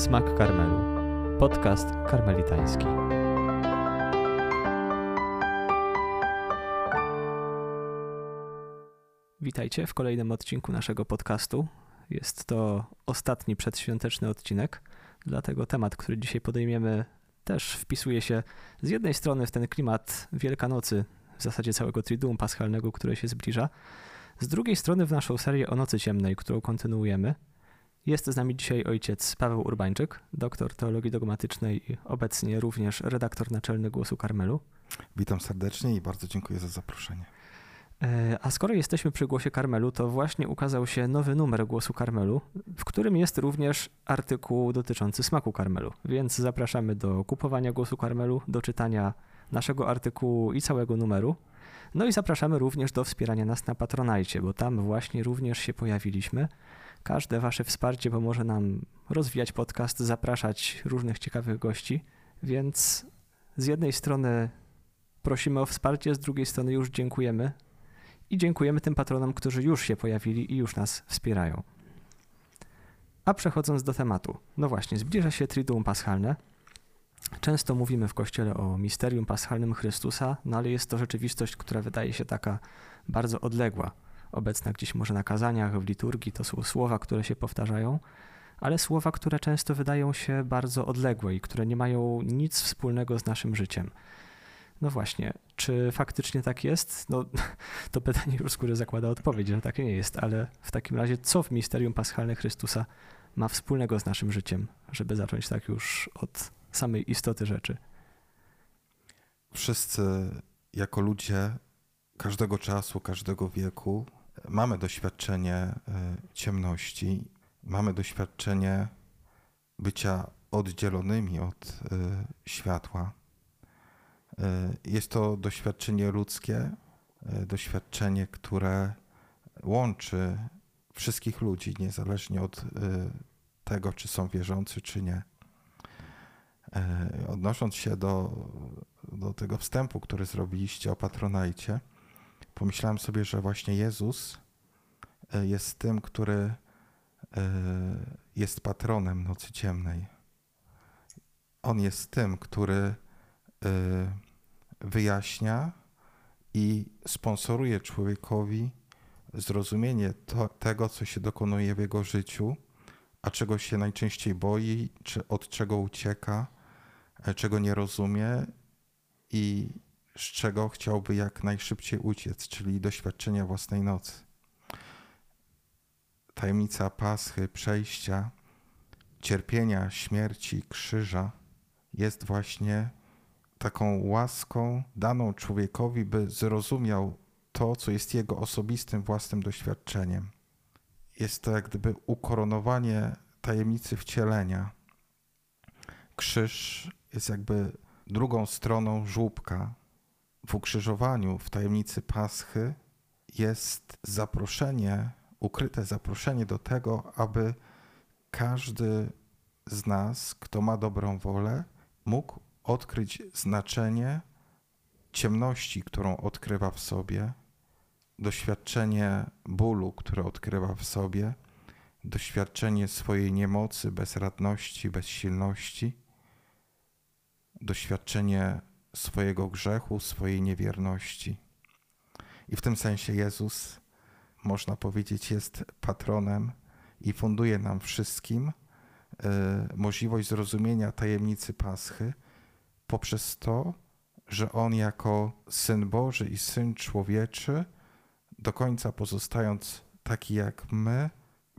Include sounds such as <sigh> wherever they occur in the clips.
Smak Karmelu. Podcast karmelitański. Witajcie w kolejnym odcinku naszego podcastu. Jest to ostatni przedświąteczny odcinek, dlatego temat, który dzisiaj podejmiemy, też wpisuje się z jednej strony w ten klimat Wielkanocy, w zasadzie całego Triduum Paschalnego, które się zbliża, z drugiej strony w naszą serię o Nocy Ciemnej, którą kontynuujemy. Jest z nami dzisiaj ojciec Paweł Urbańczyk, doktor teologii dogmatycznej i obecnie również redaktor naczelny Głosu Karmelu. Witam serdecznie i bardzo dziękuję za zaproszenie. E, a skoro jesteśmy przy Głosie Karmelu, to właśnie ukazał się nowy numer Głosu Karmelu, w którym jest również artykuł dotyczący smaku karmelu. Więc zapraszamy do kupowania Głosu Karmelu, do czytania naszego artykułu i całego numeru. No i zapraszamy również do wspierania nas na Patronajcie, bo tam właśnie również się pojawiliśmy. Każde Wasze wsparcie pomoże nam rozwijać podcast, zapraszać różnych ciekawych gości, więc z jednej strony prosimy o wsparcie, z drugiej strony już dziękujemy i dziękujemy tym patronom, którzy już się pojawili i już nas wspierają. A przechodząc do tematu, no właśnie, zbliża się Triduum Paschalne. Często mówimy w Kościele o misterium paschalnym Chrystusa, no ale jest to rzeczywistość, która wydaje się taka bardzo odległa. Obecna gdzieś może na kazaniach, w liturgii to są słowa, które się powtarzają, ale słowa, które często wydają się bardzo odległe i które nie mają nic wspólnego z naszym życiem. No właśnie, czy faktycznie tak jest? No, <laughs> to pytanie już z góry zakłada odpowiedź, że tak nie jest, ale w takim razie, co w misterium paschalne Chrystusa ma wspólnego z naszym życiem, żeby zacząć tak już od samej istoty rzeczy? Wszyscy jako ludzie każdego czasu, każdego wieku mamy doświadczenie e, ciemności, mamy doświadczenie bycia oddzielonymi od e, światła. E, jest to doświadczenie ludzkie, doświadczenie, które łączy wszystkich ludzi, niezależnie od tego, czy są wierzący, czy nie. Odnosząc się do, do tego wstępu, który zrobiliście o Patronajcie, pomyślałem sobie, że właśnie Jezus e, jest tym, który e, jest patronem nocy ciemnej. On jest tym, który e, wyjaśnia i sponsoruje człowiekowi zrozumienie to, tego, co się dokonuje w jego życiu, a czego się najczęściej boi, czy od czego ucieka, czego nie rozumie i z czego chciałby jak najszybciej uciec, czyli doświadczenia własnej nocy. Tajemnica Paschy, przejścia, cierpienia, śmierci, krzyża jest właśnie taką łaską daną człowiekowi, by zrozumiał to, co jest jego osobistym własnym doświadczeniem. Jest to jak gdyby ukoronowanie tajemnicy wcielenia. Krzyż jest jakby drugą stroną żłóbka, w ukrzyżowaniu, w tajemnicy Paschy jest zaproszenie, ukryte zaproszenie do tego, aby każdy z nas, kto ma dobrą wolę, mógł odkryć znaczenie ciemności, którą odkrywa w sobie, doświadczenie bólu, które odkrywa w sobie, doświadczenie swojej niemocy, bezradności, bezsilności, doświadczenie swojego grzechu, swojej niewierności. I w tym sensie Jezus, można powiedzieć, jest patronem i funduje nam wszystkim y, możliwość zrozumienia tajemnicy Paschy poprzez to, że On jako Syn Boży i Syn Człowieczy, do końca pozostając taki jak my,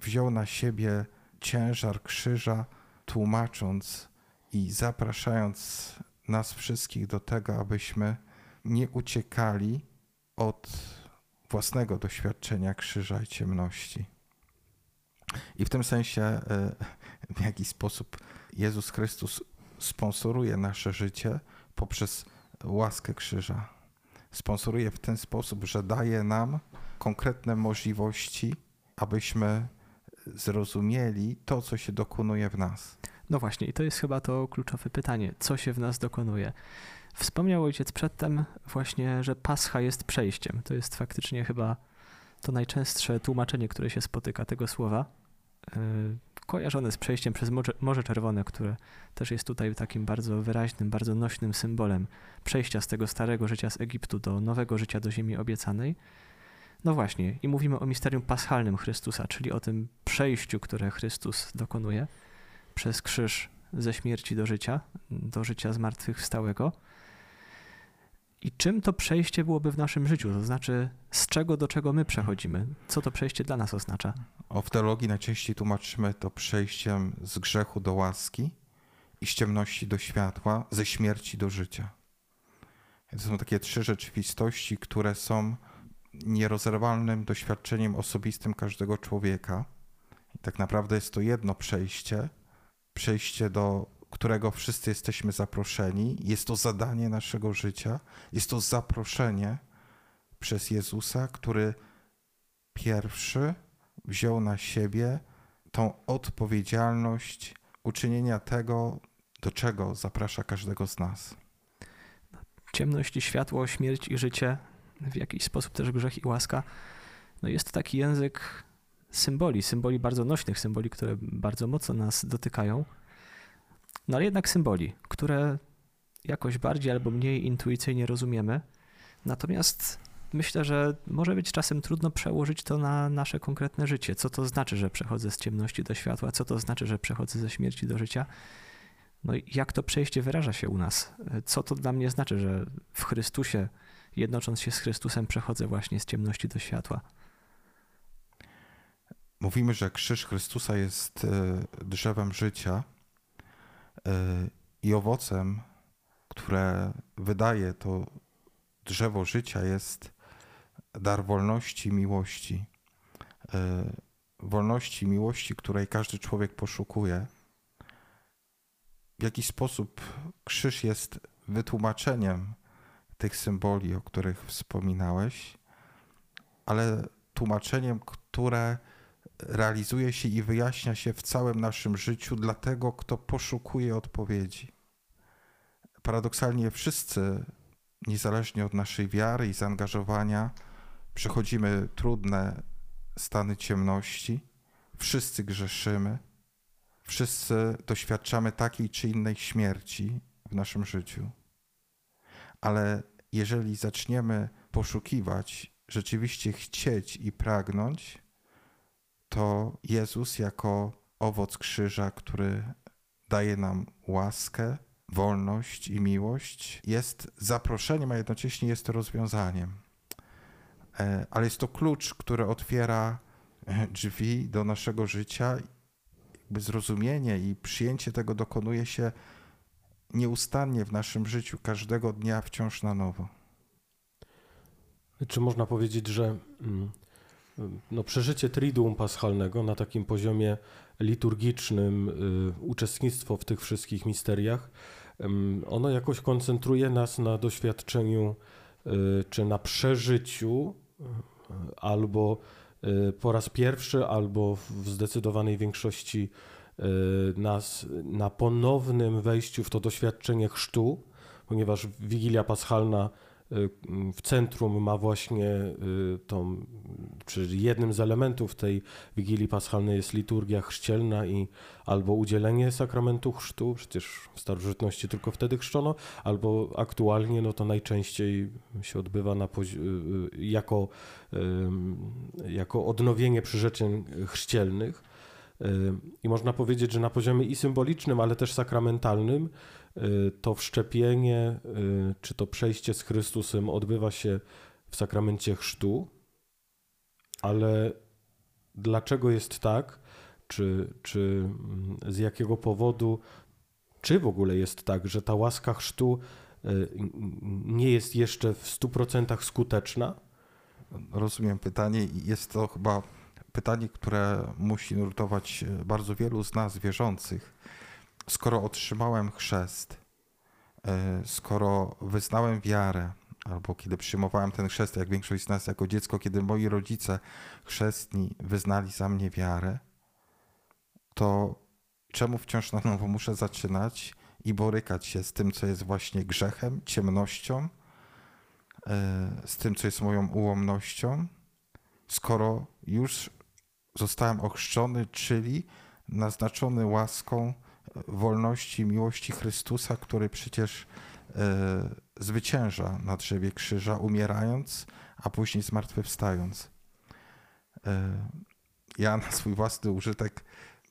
wziął na siebie ciężar krzyża, tłumacząc i zapraszając nas wszystkich do tego, abyśmy nie uciekali od własnego doświadczenia krzyża i ciemności. I w tym sensie, e, w jaki sposób Jezus Chrystus sponsoruje nasze życie poprzez łaskę krzyża. Sponsoruje w ten sposób, że daje nam konkretne możliwości, abyśmy zrozumieli to, co się dokonuje w nas. No właśnie, i to jest chyba to kluczowe pytanie, co się w nas dokonuje. Wspomniał ojciec przedtem właśnie, że Pascha jest przejściem. To jest faktycznie chyba to najczęstsze tłumaczenie, które się spotyka tego słowa. Yy, kojarzone z przejściem przez Morze Czerwone, które też jest tutaj takim bardzo wyraźnym, bardzo nośnym symbolem przejścia z tego starego życia z Egiptu do nowego życia do ziemi obiecanej. No właśnie, i mówimy o misterium paschalnym Chrystusa, czyli o tym przejściu, które Chrystus dokonuje przez krzyż ze śmierci do życia, do życia zmartwychwstałego. I czym to przejście byłoby w naszym życiu? To znaczy, z czego do czego my przechodzimy? Co to przejście dla nas oznacza? O, w teologii najczęściej tłumaczymy to przejściem z grzechu do łaski i z ciemności do światła, ze śmierci do życia. To są takie trzy rzeczywistości, które są nierozerwalnym doświadczeniem osobistym każdego człowieka. I tak naprawdę jest to jedno przejście, przejście do którego wszyscy jesteśmy zaproszeni. Jest to zadanie naszego życia, jest to zaproszenie przez Jezusa, który pierwszy wziął na siebie tą odpowiedzialność uczynienia tego, do czego zaprasza każdego z nas. Ciemność i światło, śmierć i życie, w jakiś sposób też grzech i łaska. No jest taki język symboli, symboli bardzo nośnych, symboli, które bardzo mocno nas dotykają. No ale jednak symboli, które jakoś bardziej albo mniej intuicyjnie rozumiemy. Natomiast myślę, że może być czasem trudno przełożyć to na nasze konkretne życie. Co to znaczy, że przechodzę z ciemności do światła? Co to znaczy, że przechodzę ze śmierci do życia? No i jak to przejście wyraża się u nas? Co to dla mnie znaczy, że w Chrystusie, jednocząc się z Chrystusem, przechodzę właśnie z ciemności do światła? Mówimy, że krzyż Chrystusa jest e, drzewem życia e, i owocem, które wydaje to drzewo życia, jest dar wolności miłości. E, wolności miłości, której każdy człowiek poszukuje. W jaki sposób krzyż jest wytłumaczeniem tych symboli, o których wspominałeś, ale tłumaczeniem, które realizuje się i wyjaśnia się w całym naszym życiu dla tego, kto poszukuje odpowiedzi. Paradoksalnie wszyscy, niezależnie od naszej wiary i zaangażowania, przechodzimy trudne stany ciemności, wszyscy grzeszymy, wszyscy doświadczamy takiej czy innej śmierci w naszym życiu. Ale jeżeli zaczniemy poszukiwać, rzeczywiście chcieć i pragnąć, to Jezus jako owoc krzyża, który daje nam łaskę, wolność i miłość, jest zaproszeniem, a jednocześnie jest to rozwiązaniem. E, ale jest to klucz, który otwiera e, drzwi do naszego życia. Jakby zrozumienie i przyjęcie tego dokonuje się nieustannie w naszym życiu, każdego dnia wciąż na nowo. Czy można powiedzieć, że mm, no, przeżycie Triduum Paschalnego na takim poziomie liturgicznym, y, uczestnictwo w tych wszystkich misteriach, ono jakoś koncentruje nas na doświadczeniu y, czy na przeżyciu y, albo po raz pierwszy, albo w zdecydowanej większości nas na ponownym wejściu w to doświadczenie chrztu, ponieważ Wigilia Paschalna w centrum ma właśnie y, tą, czy jednym z elementów tej Wigilii Paschalnej jest liturgia chrzcielna i albo udzielenie sakramentu chrztu, przecież w starożytności tylko wtedy chrzczono, albo aktualnie no to najczęściej się odbywa na y, y, jako, jako odnowienie przyrzeczeń chrzcielnych. I można powiedzieć, że na poziomie i symbolicznym, ale też sakramentalnym Y, to wszczepienie, y, czy to przejście z Chrystusem odbywa się w sakramencie chrztu, ale dlaczego jest tak, czy, czy mm, z jakiego powodu, czy w ogóle jest tak, że ta łaska chrztu y, nie jest jeszcze w 100% skuteczna? Rozumiem pytanie jest to chyba pytanie, które musi nurtować bardzo wielu z nas wierzących skoro otrzymałem chrzest, e, skoro wyznałem wiarę, albo kiedy przyjmowałem ten chrzest, jak większość z nas jako dziecko, kiedy moi rodzice chrzestni wyznali za mnie wiarę, to czemu wciąż na nowo muszę zaczynać i borykać się z tym, co jest właśnie grzechem, ciemnością, e, z tym, co jest moją ułomnością, skoro już zostałem ochrzczony, czyli naznaczony łaską wolności, miłości Chrystusa, który przecież e, zwycięża na drzewie krzyża, umierając, a później zmartwychwstając. E, ja na swój własny użytek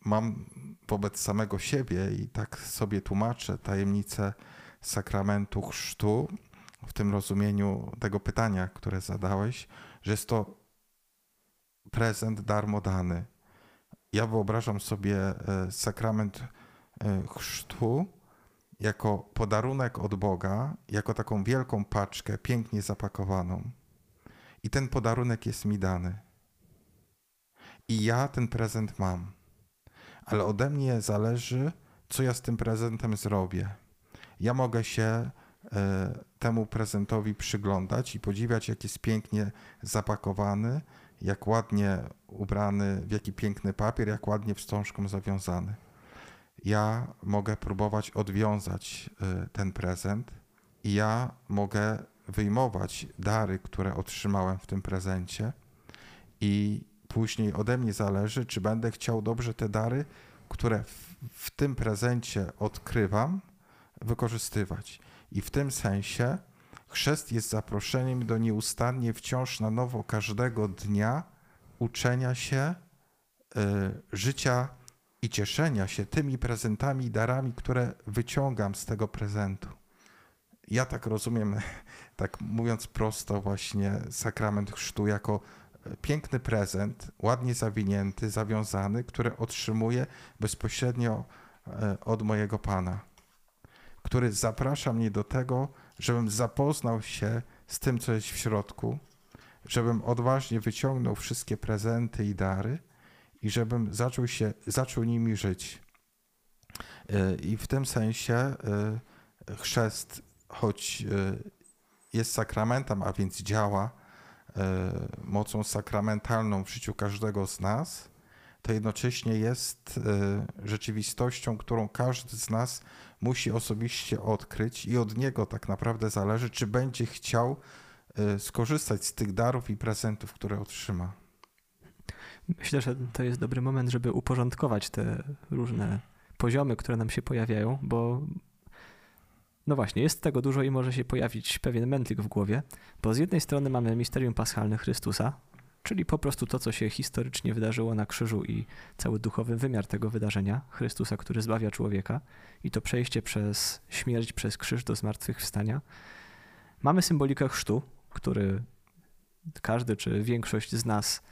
mam wobec samego siebie i tak sobie tłumaczę tajemnicę sakramentu chrztu w tym rozumieniu tego pytania, które zadałeś, że jest to prezent darmo dany. Ja wyobrażam sobie e, sakrament chrztu jako podarunek od Boga, jako taką wielką paczkę, pięknie zapakowaną. I ten podarunek jest mi dany. I ja ten prezent mam. Ale ode mnie zależy, co ja z tym prezentem zrobię. Ja mogę się e, temu prezentowi przyglądać i podziwiać, jak jest pięknie zapakowany, jak ładnie ubrany, w jaki piękny papier, jak ładnie wstążką zawiązany. Ja mogę próbować odwiązać y, ten prezent i ja mogę wyjmować dary, które otrzymałem w tym prezencie i później ode mnie zależy, czy będę chciał dobrze te dary, które w, w tym prezencie odkrywam, wykorzystywać. I w tym sensie Chrzest jest zaproszeniem do nieustannie wciąż na nowo każdego dnia uczenia się y, życia i cieszenia się tymi prezentami i darami, które wyciągam z tego prezentu. Ja tak rozumiem, <laughs> tak mówiąc prosto, właśnie sakrament chrztu jako e, piękny prezent, ładnie zawinięty, zawiązany, który otrzymuję bezpośrednio e, od mojego Pana, który zaprasza mnie do tego, żebym zapoznał się z tym, co jest w środku, żebym odważnie wyciągnął wszystkie prezenty i dary i żebym zaczął, się, zaczął nimi żyć. E, I w tym sensie e, chrzest, choć e, jest sakramentem, a więc działa mocą sakramentalną w życiu każdego z nas, to jednocześnie jest rzeczywistością, którą każdy z nas musi osobiście odkryć i od niego tak naprawdę zależy, czy będzie chciał skorzystać z tych darów i prezentów, które otrzyma. Myślę, że to jest dobry moment, żeby uporządkować te różne poziomy, które nam się pojawiają, bo no właśnie, jest tego dużo i może się pojawić pewien mętlik w głowie, bo z jednej strony mamy misterium paschalne Chrystusa, czyli po prostu to, co się historycznie wydarzyło na krzyżu i cały duchowy wymiar tego wydarzenia, Chrystusa, który zbawia człowieka i to przejście przez śmierć, przez krzyż do zmartwychwstania. Mamy symbolikę chrztu, który każdy czy większość z nas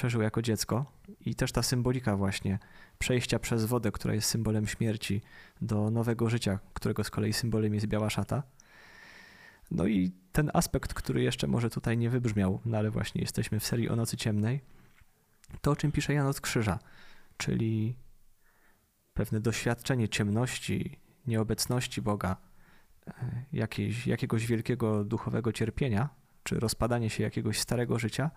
przeżył jako dziecko i też ta symbolika właśnie przejścia przez wodę, która jest symbolem śmierci, do nowego życia, którego z kolei symbolem jest biała szata. No i ten aspekt, który jeszcze może tutaj nie wybrzmiał, no ale właśnie jesteśmy w serii o Nocy Ciemnej, to o czym pisze Jan od Krzyża, czyli pewne doświadczenie ciemności, nieobecności Boga, e, jakiejś, jakiegoś wielkiego duchowego cierpienia, czy rozpadanie się jakiegoś starego życia,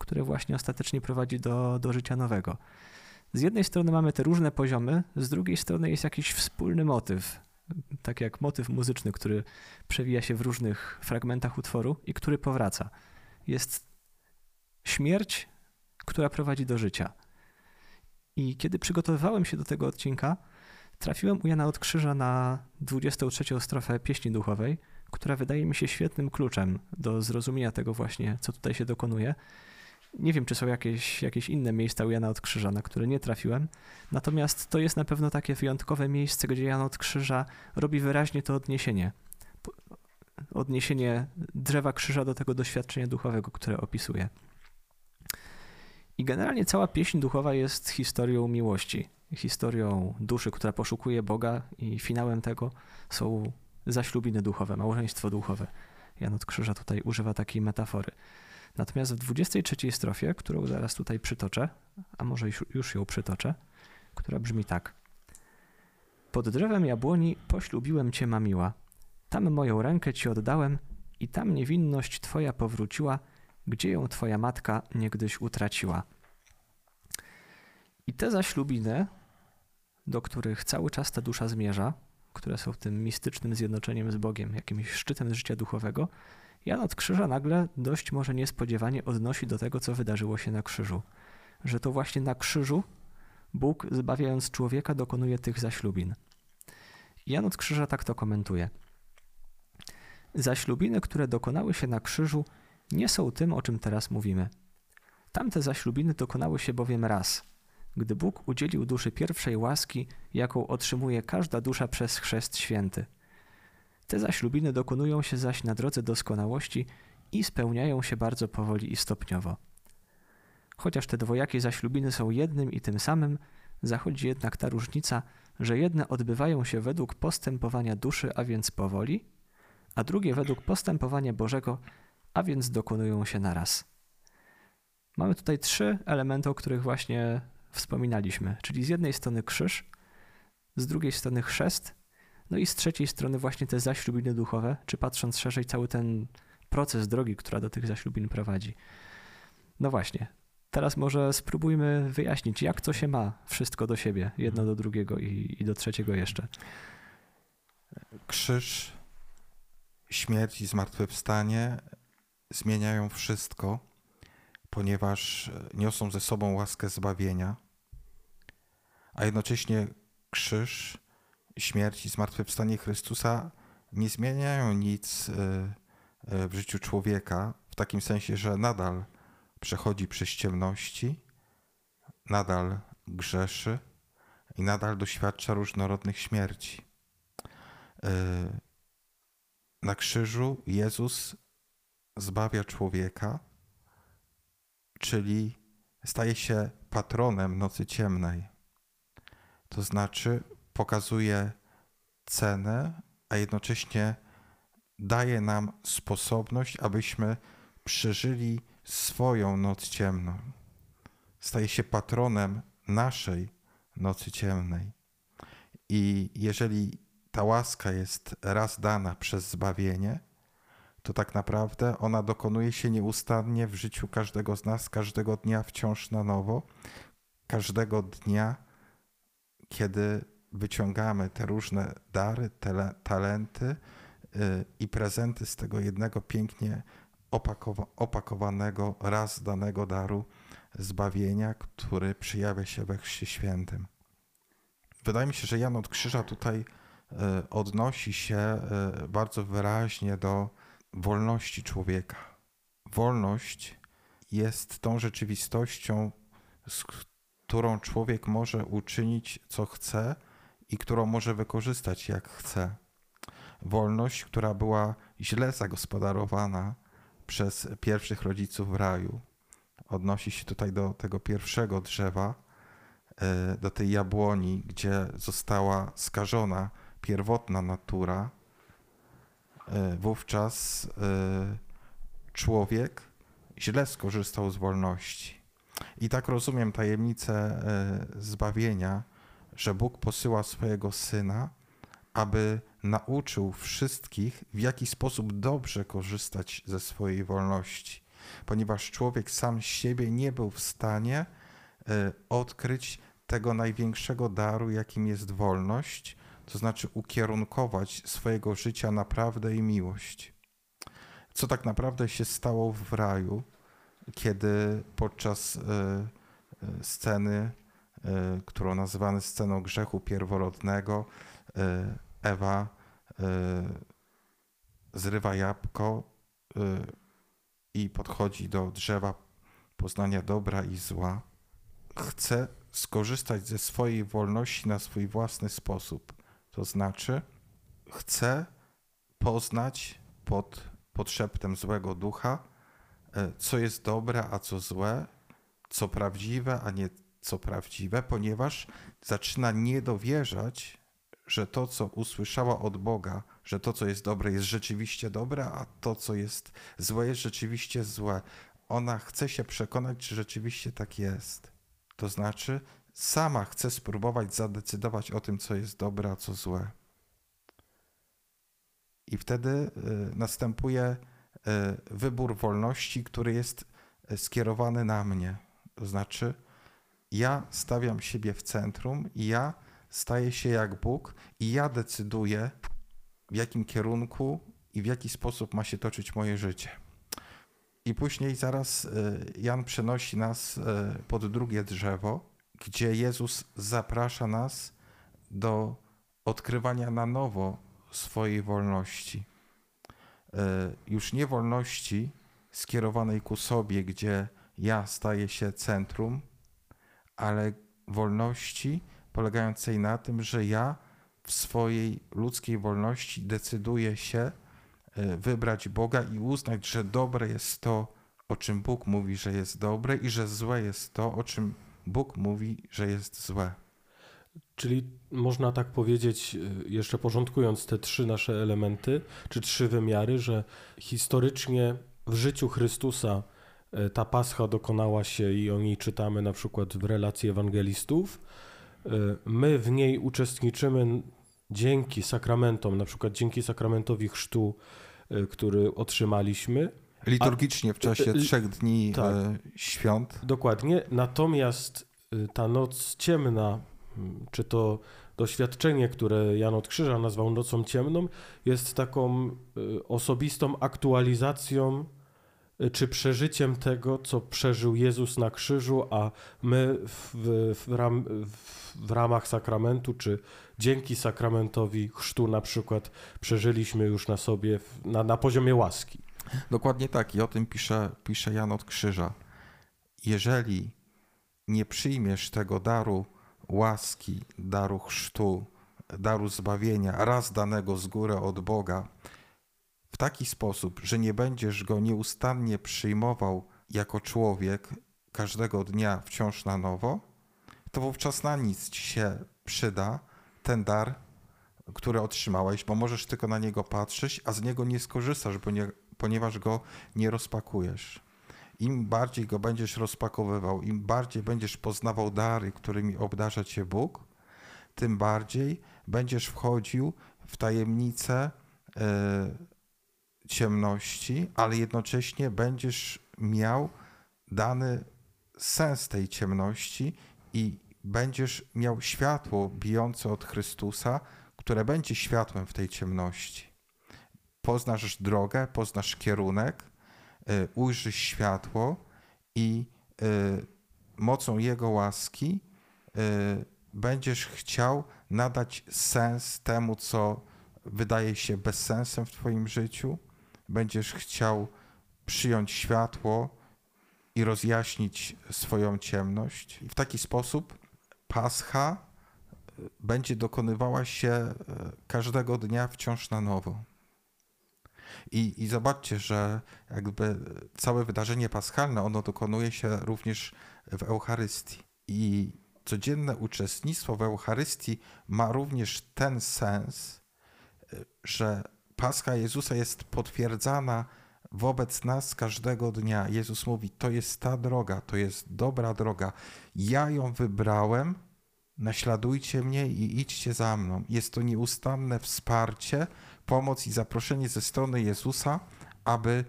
które właśnie ostatecznie prowadzi do, do życia nowego. Z jednej strony mamy te różne poziomy, z drugiej strony jest jakiś wspólny motyw, tak jak motyw muzyczny, który przewija się w różnych fragmentach utworu i który powraca. Jest śmierć, która prowadzi do życia. I kiedy przygotowywałem się do tego odcinka, trafiłem u Jana od Krzyża na 23 strofę pieśni duchowej, która wydaje mi się świetnym kluczem do zrozumienia tego właśnie, co tutaj się dokonuje. Nie wiem, czy są jakieś, jakieś inne miejsca u Jana od Krzyża, na które nie trafiłem. Natomiast to jest na pewno takie wyjątkowe miejsce, gdzie Jan od Krzyża robi wyraźnie to odniesienie. Odniesienie drzewa krzyża do tego doświadczenia duchowego, które opisuje. I generalnie cała pieśń duchowa jest historią miłości, historią duszy, która poszukuje Boga, i finałem tego są zaślubiny duchowe, małżeństwo duchowe. Jan od Krzyża tutaj używa takiej metafory. Natomiast w 23 strofie, którą zaraz tutaj przytoczę, a może już ją przytoczę, która brzmi tak. Pod drzewem jabłoni poślubiłem cię, mamiła. Tam moją rękę ci oddałem i tam niewinność twoja powróciła, gdzie ją twoja matka niegdyś utraciła. I te zaślubiny, do których cały czas ta dusza zmierza, które są tym mistycznym zjednoczeniem z Bogiem, jakimś szczytem życia duchowego, Jan od Krzyża nagle dość może niespodziewanie odnosi do tego, co wydarzyło się na krzyżu. Że to właśnie na krzyżu Bóg, zbawiając człowieka, dokonuje tych zaślubin. Jan od Krzyża tak to komentuje. Zaślubiny, które dokonały się na krzyżu, nie są tym, o czym teraz mówimy. Tamte zaślubiny dokonały się bowiem raz, gdy Bóg udzielił duszy pierwszej łaski, jaką otrzymuje każda dusza przez chrzest święty. Te zaślubiny dokonują się zaś na drodze doskonałości i spełniają się bardzo powoli i stopniowo. Chociaż te dwojakie zaślubiny są jednym i tym samym, zachodzi jednak ta różnica, że jedne odbywają się według postępowania duszy, a więc powoli, a drugie według postępowania Bożego, a więc dokonują się naraz. Mamy tutaj trzy elementy, o których właśnie wspominaliśmy, czyli z jednej strony krzyż, z drugiej strony chrzest, no i z trzeciej strony właśnie te zaślubiny duchowe, czy patrząc szerzej cały ten proces drogi, która do tych zaślubin prowadzi. No właśnie, teraz może spróbujmy wyjaśnić, jak to się ma wszystko do siebie, jedno do drugiego i, i do trzeciego jeszcze. Krzyż, śmierć i zmartwychwstanie zmieniają wszystko, ponieważ niosą ze sobą łaskę zbawienia, a jednocześnie krzyż, śmierć i zmartwychwstanie Chrystusa nie zmieniają nic y, y, w życiu człowieka, w takim sensie, że nadal przechodzi przez ciemności, nadal grzeszy i nadal doświadcza różnorodnych śmierci. Y, na krzyżu Jezus zbawia człowieka, czyli staje się patronem nocy ciemnej. To znaczy pokazuje cenę, a jednocześnie daje nam sposobność, abyśmy przeżyli swoją noc ciemną. Staje się patronem naszej nocy ciemnej. I jeżeli ta łaska jest raz dana przez zbawienie, to tak naprawdę ona dokonuje się nieustannie w życiu każdego z nas, każdego dnia wciąż na nowo, każdego dnia, kiedy wyciągamy te różne dary, te talenty y, i prezenty z tego jednego pięknie opakowa opakowanego, raz danego daru zbawienia, który przyjawia się we Chrzcie Świętym. Wydaje mi się, że Jan od Krzyża tutaj y, odnosi się y, bardzo wyraźnie do wolności człowieka. Wolność jest tą rzeczywistością, z którą człowiek może uczynić co chce i którą może wykorzystać jak chce. Wolność, która była źle zagospodarowana przez pierwszych rodziców w raju. Odnosi się tutaj do tego pierwszego drzewa, e, do tej jabłoni, gdzie została skażona pierwotna natura E, wówczas e, człowiek źle skorzystał z wolności. I tak rozumiem tajemnicę zbawienia, że Bóg posyła swojego syna, aby nauczył wszystkich, w jaki sposób dobrze korzystać ze swojej wolności, ponieważ człowiek sam siebie nie był w stanie odkryć tego największego daru, jakim jest wolność, to znaczy ukierunkować swojego życia na prawdę i miłość. Co tak naprawdę się stało w raju, kiedy podczas e, e, sceny, e, którą nazywamy sceną grzechu pierworodnego, Ewa zrywa jabłko i podchodzi do drzewa poznania dobra i zła. Chce skorzystać ze swojej wolności na swój własny sposób. To znaczy, chcę poznać pod, pod szeptem złego ducha, e, co jest dobre, a co złe, co prawdziwe, a nie co prawdziwe, ponieważ zaczyna nie dowierzać, że to, co usłyszała od Boga, że to, co jest dobre, jest rzeczywiście dobre, a to, co jest złe, jest rzeczywiście złe. Ona chce się przekonać, czy rzeczywiście tak jest. To znaczy, sama chce spróbować zadecydować o tym, co jest dobre, a co złe. I wtedy y, następuje y, wybór wolności, który jest y, skierowany na mnie. To znaczy, ja stawiam siebie w centrum ja staję się jak Bóg i ja decyduję, w jakim kierunku i w jaki sposób ma się toczyć moje życie. I później zaraz Jan przenosi nas pod drugie drzewo, gdzie Jezus zaprasza nas do odkrywania na nowo swojej wolności. E, już nie wolności skierowanej ku sobie, gdzie ja staję się centrum, ale wolności polegającej na tym, że ja w swojej ludzkiej wolności decyduję się e, wybrać Boga i uznać, że dobre jest to, o czym Bóg mówi, że jest dobre, i że złe jest to, o czym Bóg mówi, że jest złe. Czyli można tak powiedzieć, e, jeszcze porządkując te trzy nasze elementy, czy trzy wymiary, że historycznie w życiu Chrystusa ta pascha dokonała się i o niej czytamy na przykład w relacji ewangelistów. E, my w niej uczestniczymy dzięki sakramentom, na przykład dzięki sakramentowi chrztu, który otrzymaliśmy. Liturgicznie w czasie trzech dni tak, świąt. Dokładnie. Natomiast ta noc ciemna, czy to doświadczenie, które Jan od Krzyża nazwał nocą ciemną, jest taką osobistą aktualizacją czy przeżyciem tego, co przeżył Jezus na krzyżu, a my w, w, ram, w ramach sakramentu, czy dzięki sakramentowi chrztu na przykład przeżyliśmy już na sobie, na, na poziomie łaski. Dokładnie tak i o tym pisze, pisze Jan od Krzyża. Jeżeli nie przyjmiesz tego daru, łaski, daru chrztu, daru zbawienia, raz danego z góry od Boga, w taki sposób, że nie będziesz go nieustannie przyjmował jako człowiek każdego dnia wciąż na nowo, to wówczas na nic ci się przyda ten dar, który otrzymałeś, bo możesz tylko na niego patrzeć, a z niego nie skorzystasz, ponieważ go nie rozpakujesz. Im bardziej go będziesz rozpakowywał, im bardziej będziesz poznawał dary, którymi obdarza cię Bóg, tym bardziej będziesz wchodził w tajemnicę e, ciemności, ale jednocześnie będziesz miał dany sens tej ciemności i będziesz miał światło bijące od Chrystusa, które będzie światłem w tej ciemności. Poznasz drogę, poznasz kierunek, E, ujrzysz światło i e, mocą Jego łaski e, będziesz chciał nadać sens temu, co wydaje się bezsensem w Twoim życiu. Będziesz chciał przyjąć światło i rozjaśnić swoją ciemność. I w taki sposób Pascha będzie dokonywała się każdego dnia wciąż na nowo. I, I zobaczcie, że jakby całe wydarzenie paschalne, ono dokonuje się również w Eucharystii. I codzienne uczestnictwo w Eucharystii ma również ten sens, że Pascha Jezusa jest potwierdzana wobec nas każdego dnia. Jezus mówi: To jest ta droga, to jest dobra droga. Ja ją wybrałem, naśladujcie mnie i idźcie za mną. Jest to nieustanne wsparcie pomoc i zaproszenie ze strony Jezusa, aby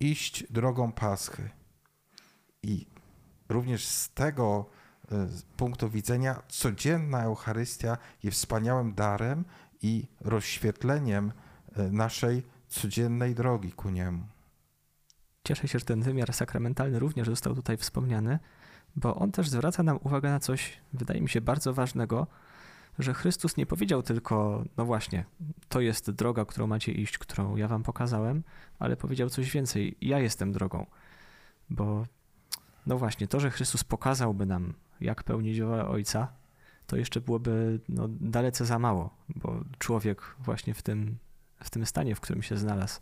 iść drogą Paschy. I również z tego e, punktu widzenia codzienna Eucharystia jest wspaniałym darem i rozświetleniem naszej codziennej drogi ku Niemu. Cieszę się, że ten wymiar sakramentalny również został tutaj wspomniany, bo on też zwraca nam uwagę na coś, wydaje mi się, bardzo ważnego, że Chrystus nie powiedział tylko, no właśnie, to jest droga, którą macie iść, którą ja wam pokazałem, ale powiedział coś więcej. Ja jestem drogą. Bo, no właśnie, to, że Chrystus pokazałby nam, jak pełnić wolę Ojca, to jeszcze byłoby no, dalece za mało, bo człowiek właśnie w tym, w tym stanie, w którym się znalazł,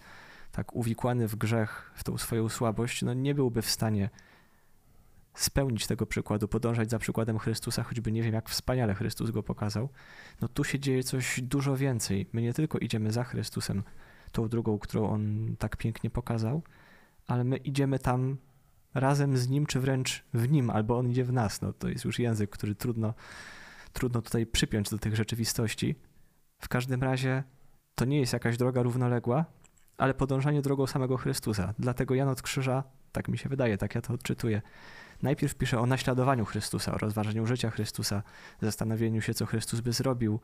tak uwikłany w grzech, w tą swoją słabość, no nie byłby w stanie spełnić tego przykładu, podążać za przykładem Chrystusa, choćby nie wiem, jak wspaniale Chrystus go pokazał, no tu się dzieje coś dużo więcej. My nie tylko idziemy za Chrystusem, tą drugą, którą on tak pięknie pokazał, ale my idziemy tam razem z nim, czy wręcz w nim, albo on idzie w nas. No to jest już język, który trudno, trudno tutaj przypiąć do tych rzeczywistości. W każdym razie to nie jest jakaś droga równoległa, ale podążanie drogą samego Chrystusa. Dlatego Jan od Krzyża, tak mi się wydaje, tak ja to odczytuję, Najpierw pisze o naśladowaniu Chrystusa, o rozważaniu życia Chrystusa, zastanowieniu się, co Chrystus by zrobił,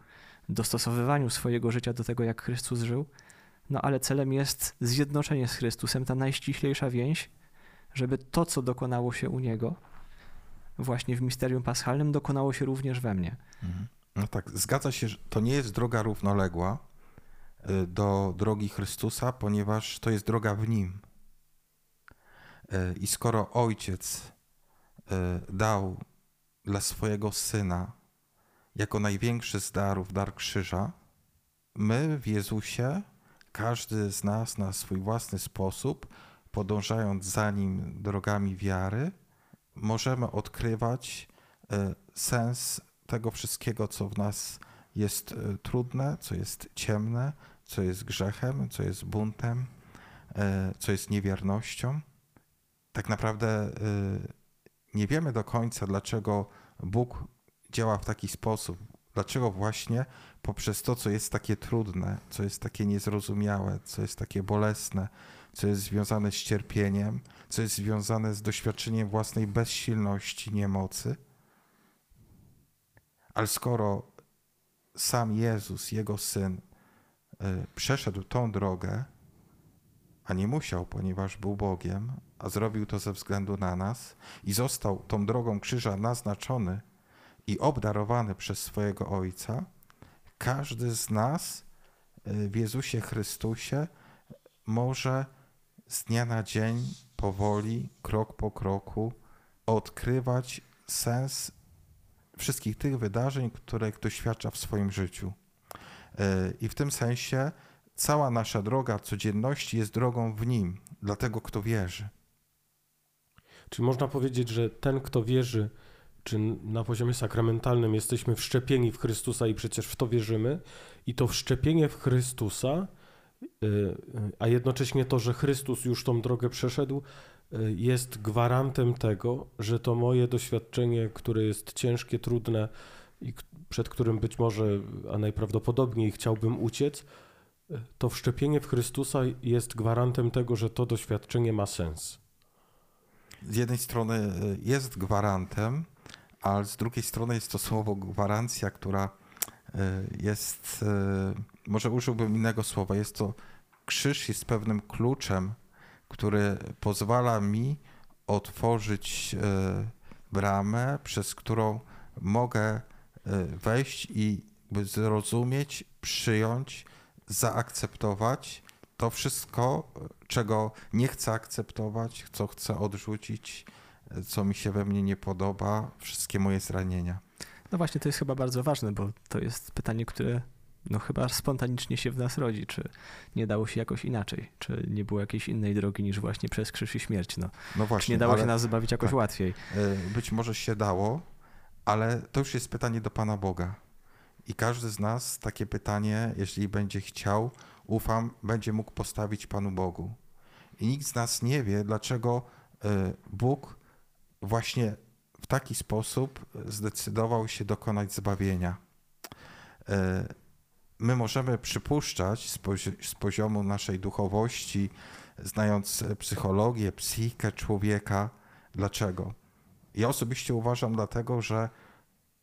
dostosowywaniu swojego życia do tego, jak Chrystus żył. No ale celem jest zjednoczenie z Chrystusem, ta najściślejsza więź, żeby to, co dokonało się u Niego, właśnie w misterium paschalnym dokonało się również we mnie. Mhm. No tak, zgadza się, że to nie jest droga równoległa do drogi Chrystusa, ponieważ to jest droga w Nim. Y, I skoro Ojciec y, dał dla swojego Syna jako największy z darów dar krzyża, my w Jezusie, każdy z nas na swój własny sposób, podążając za Nim drogami wiary, możemy odkrywać sens tego wszystkiego, co w nas jest trudne, co jest ciemne, co jest grzechem, co jest buntem, e, co jest niewiernością. Tak naprawdę e, nie wiemy do końca, dlaczego Bóg działa w taki sposób, dlaczego właśnie poprzez to, co jest takie trudne, co jest takie niezrozumiałe, co jest takie bolesne, co jest związane z cierpieniem, co jest związane z doświadczeniem własnej bezsilności, niemocy ale skoro sam Jezus, Jego Syn, przeszedł tą drogę, a nie musiał, ponieważ był Bogiem, a zrobił to ze względu na nas i został tą drogą krzyża naznaczony i obdarowany przez swojego Ojca, każdy z nas y, w Jezusie Chrystusie może z dnia na dzień, powoli, krok po kroku odkrywać sens wszystkich tych wydarzeń, których doświadcza w swoim życiu. I w tym sensie cała nasza droga codzienności jest drogą w Nim, dla tego, kto wierzy. Czy można powiedzieć, że ten, kto wierzy, czy na poziomie sakramentalnym jesteśmy wszczepieni w Chrystusa i przecież w to wierzymy, i to wszczepienie w Chrystusa, e, a jednocześnie to, że Chrystus już tą drogę przeszedł, Y, jest gwarantem tego, że to moje doświadczenie, które jest ciężkie, trudne i przed którym być może, a najprawdopodobniej chciałbym uciec, to wszczepienie w Chrystusa jest gwarantem tego, że to doświadczenie ma sens. Z jednej strony y, jest gwarantem, ale z drugiej strony jest to słowo gwarancja, która jest, może użyłbym innego słowa, jest to krzyż jest pewnym kluczem który pozwala mi otworzyć e, bramę, przez którą mogę e, wejść i zrozumieć, przyjąć, zaakceptować to wszystko, czego nie chcę akceptować, co chcę odrzucić, co mi się we mnie nie podoba, wszystkie moje zranienia. No właśnie, to jest chyba bardzo ważne, bo to jest pytanie, które no chyba spontanicznie się w nas rodzi, czy nie dało się jakoś inaczej, czy nie było jakiejś innej drogi niż właśnie przez krzyż i śmierć, no. no właśnie, czy nie dało się nas zbawić jakoś tak, łatwiej. E, być może się dało, ale to już jest pytanie do Pana Boga. I każdy z nas takie pytanie, jeśli będzie chciał, ufam, będzie mógł postawić Panu Bogu. I nikt z nas nie wie, dlaczego e, Bóg właśnie w taki sposób zdecydował się dokonać zbawienia. E, my możemy przypuszczać z, pozi z poziomu naszej duchowości, znając psychologię, psychikę człowieka, dlaczego. Ja osobiście uważam dlatego, że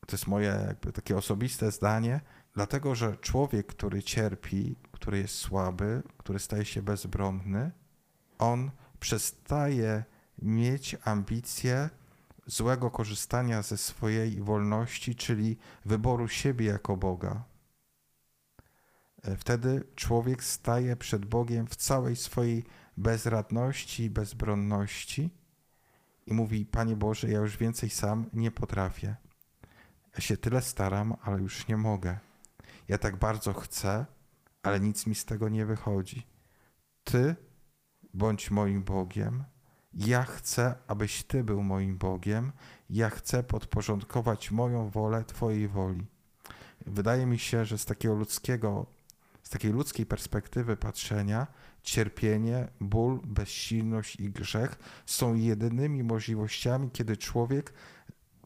to jest moje takie osobiste zdanie, dlatego że człowiek, który cierpi, który jest słaby, który staje się bezbronny, on przestaje mieć ambicje złego korzystania ze swojej wolności, czyli wyboru siebie jako Boga. E, wtedy człowiek staje przed Bogiem w całej swojej bezradności i bezbronności i mówi: Panie Boże, ja już więcej sam nie potrafię. Ja się tyle staram, ale już nie mogę. Ja tak bardzo chcę, ale nic mi z tego nie wychodzi. Ty bądź moim Bogiem. Ja chcę, abyś Ty był moim Bogiem. Ja chcę podporządkować moją wolę Twojej woli. Wydaje mi się, że z takiego ludzkiego z takiej ludzkiej perspektywy patrzenia, cierpienie, ból, bezsilność i grzech są jedynymi możliwościami, kiedy człowiek,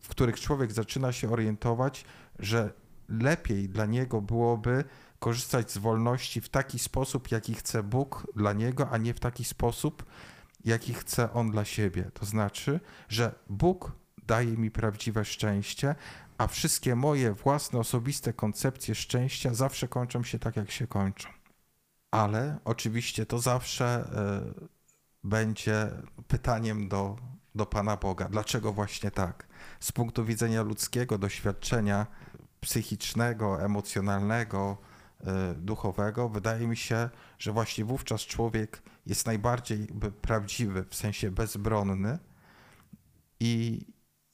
w których człowiek zaczyna się orientować, że lepiej dla niego byłoby korzystać z wolności w taki sposób, jaki chce Bóg dla niego, a nie w taki sposób, jaki chce on dla siebie. To znaczy, że Bóg daje mi prawdziwe szczęście, a wszystkie moje własne, osobiste koncepcje szczęścia zawsze kończą się tak, jak się kończą. Ale oczywiście to zawsze y, będzie pytaniem do, do Pana Boga. Dlaczego właśnie tak? z punktu widzenia ludzkiego doświadczenia psychicznego, emocjonalnego, e, duchowego, wydaje mi się, że właśnie wówczas człowiek jest najbardziej prawdziwy, w sensie bezbronny i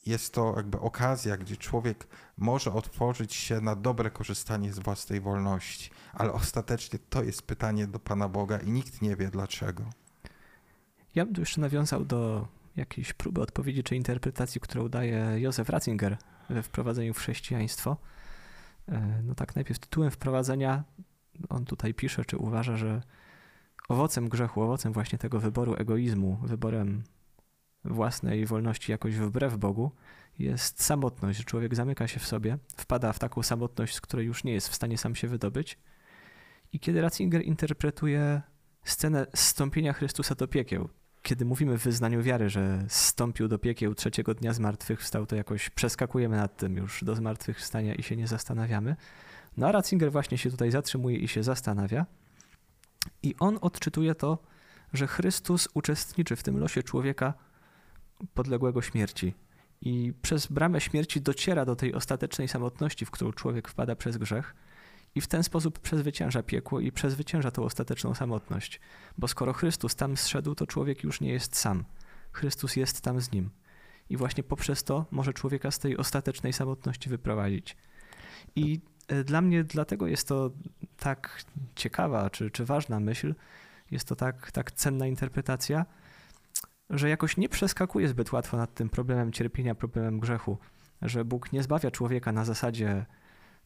jest to jakby okazja, gdzie człowiek może otworzyć się na dobre korzystanie z własnej wolności, ale ostatecznie to jest pytanie do Pana Boga i nikt nie wie dlaczego. Ja bym tu jeszcze nawiązał do jakiejś próby odpowiedzi czy interpretacji, którą daje Józef Ratzinger we wprowadzeniu w chrześcijaństwo. E, no tak, najpierw tytułem wprowadzenia on tutaj pisze, czy uważa, że owocem grzechu, owocem właśnie tego wyboru egoizmu, wyborem własnej wolności jakoś wbrew Bogu, jest samotność, że człowiek zamyka się w sobie, wpada w taką samotność, z której już nie jest w stanie sam się wydobyć. I kiedy Ratzinger interpretuje scenę zstąpienia Chrystusa do piekieł, kiedy mówimy w wyznaniu wiary, że zstąpił do piekieł trzeciego dnia zmartwychwstał, to jakoś przeskakujemy nad tym już do zmartwychwstania i się nie zastanawiamy. No a Ratzinger właśnie się tutaj zatrzymuje i się zastanawia. I on odczytuje to, że Chrystus uczestniczy w tym losie człowieka podległego śmierci. I przez bramę śmierci dociera do tej ostatecznej samotności, w którą człowiek wpada przez grzech i w ten sposób przezwycięża piekło i przezwycięża tą ostateczną samotność. Bo skoro Chrystus tam zszedł, to człowiek już nie jest sam. Chrystus jest tam z nim. I właśnie poprzez to może człowieka z tej ostatecznej samotności wyprowadzić. I e, dla mnie dlatego jest to tak ciekawa czy, czy ważna myśl, jest to tak, tak cenna interpretacja, że jakoś nie przeskakuje zbyt łatwo nad tym problemem cierpienia, problemem grzechu, że Bóg nie zbawia człowieka na zasadzie